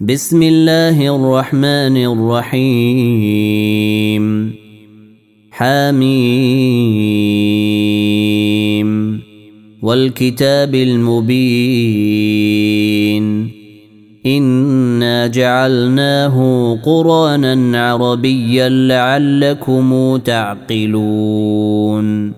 بسم الله الرحمن الرحيم. حميم. والكتاب المبين. إنا جعلناه قرانا عربيا لعلكم تعقلون.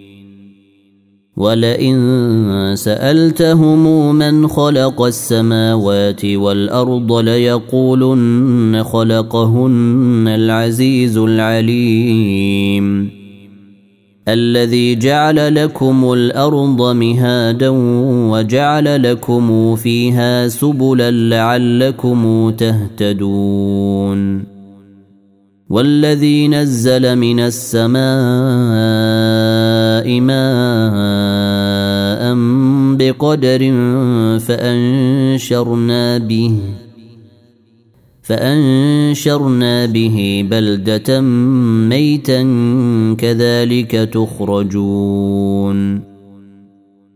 ولئن سألتهم من خلق السماوات والأرض ليقولن خلقهن العزيز العليم. الذي جعل لكم الأرض مهادا وجعل لكم فيها سبلا لعلكم تهتدون. والذي نزل من السماء ماء بقدر فأنشرنا به فأنشرنا به بلدة ميتا كذلك تخرجون.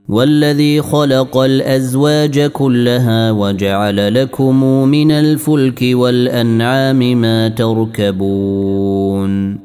والذي خلق الأزواج كلها وجعل لكم من الفلك والأنعام ما تركبون.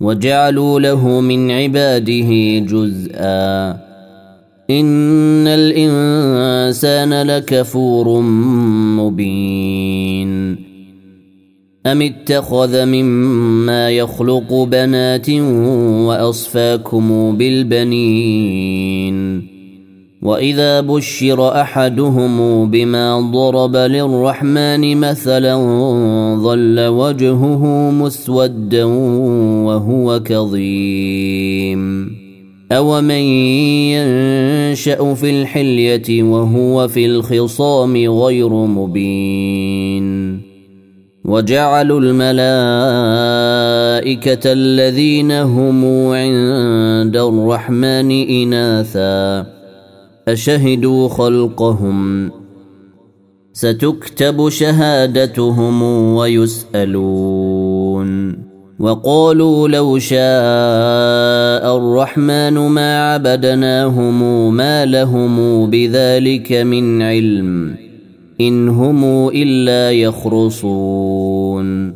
وجعلوا له من عباده جزءا. ان الانسان لكفور مبين. أم اتخذ مما يخلق بنات وأصفاكم بالبنين. وإذا بشر أحدهم بما ضرب للرحمن مثلا ظل وجهه مسودا وهو كظيم أومن ينشأ في الحلية وهو في الخصام غير مبين وجعلوا الملائكة الذين هم عند الرحمن إناثا أشهدوا خلقهم. ستكتب شهادتهم ويسألون. وقالوا لو شاء الرحمن ما عبدناهم ما لهم بذلك من علم. إن هم إلا يخرصون.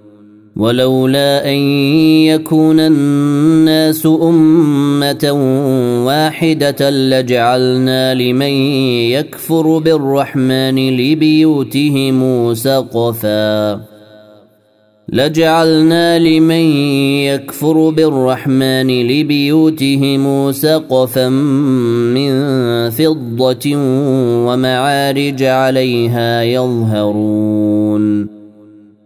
ولولا أن يكون الناس أمة واحدة لجعلنا لمن يكفر بالرحمن لبيوتهم سقفا. لجعلنا لمن يكفر بالرحمن لبيوتهم سقفا من فضة ومعارج عليها يظهرون.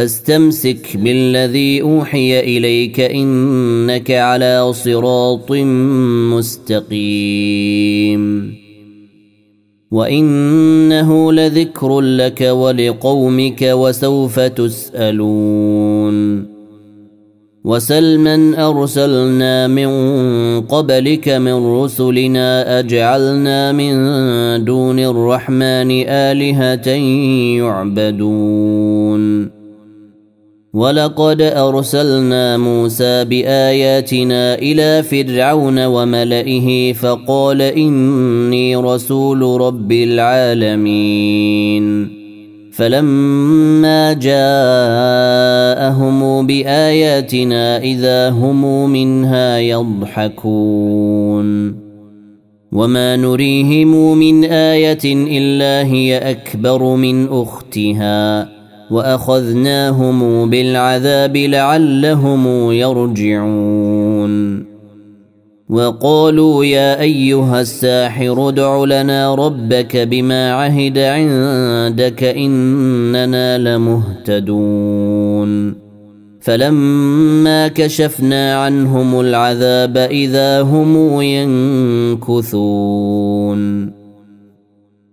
فاستمسك بالذي أوحي إليك إنك على صراط مستقيم. وإنه لذكر لك ولقومك وسوف تسألون. وسلما أرسلنا من قبلك من رسلنا أجعلنا من دون الرحمن آلهة يعبدون. ولقد أرسلنا موسى بآياتنا إلى فرعون وملئه فقال إني رسول رب العالمين. فلما جاءهم بآياتنا إذا هم منها يضحكون. وما نريهم من آية إلا هي أكبر من أختها. وأخذناهم بالعذاب لعلهم يرجعون. وقالوا يا أيها الساحر ادع لنا ربك بما عهد عندك إننا لمهتدون. فلما كشفنا عنهم العذاب إذا هم ينكثون.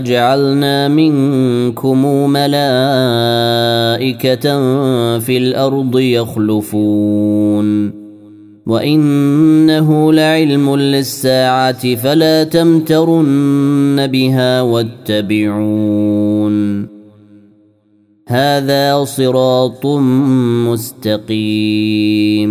لجعلنا منكم ملائكة في الأرض يخلفون. وإنه لعلم للساعة فلا تمترن بها واتبعون. هذا صراط مستقيم.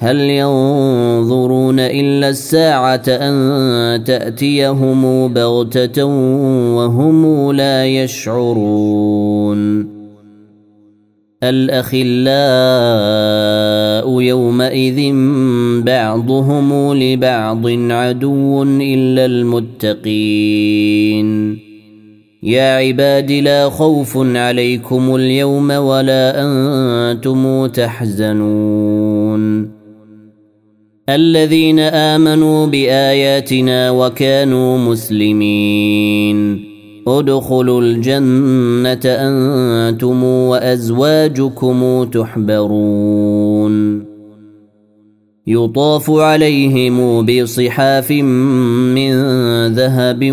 هل ينظرون إلا الساعة أن تأتيهم بغتة وهم لا يشعرون؟ الأخلاء يومئذ بعضهم لبعض عدو إلا المتقين. يا عباد لا خوف عليكم اليوم ولا أنتم تحزنون. الذين آمنوا بآياتنا وكانوا مسلمين. ادخلوا الجنة أنتم وأزواجكم تحبرون. يطاف عليهم بصحاف من ذهب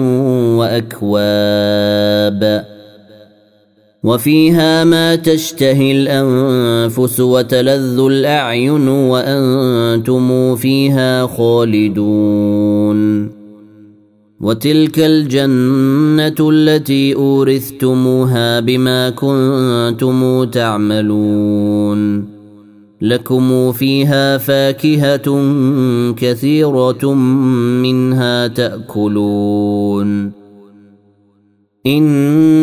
وأكواب. وفيها ما تشتهي الأنفس وتلذ الأعين وأنتم فيها خالدون. وتلك الجنة التي أورثتموها بما كنتم تعملون. لكم فيها فاكهة كثيرة منها تأكلون. إن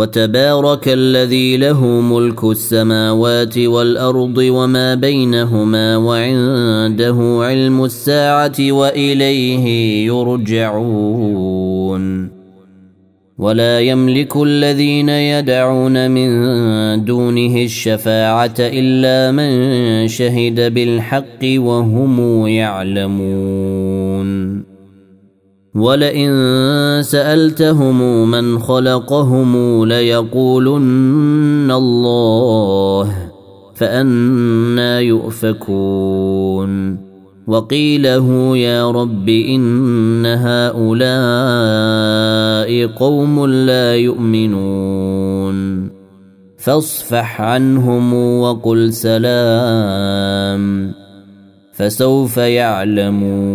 وتبارك الذي له ملك السماوات والأرض وما بينهما وعنده علم الساعة وإليه يرجعون. ولا يملك الذين يدعون من دونه الشفاعة إلا من شهد بالحق وهم يعلمون. ولئن سألتهم من خلقهم ليقولن الله فانى يؤفكون. وقيله يا رب إن هؤلاء قوم لا يؤمنون. فاصفح عنهم وقل سلام فسوف يعلمون.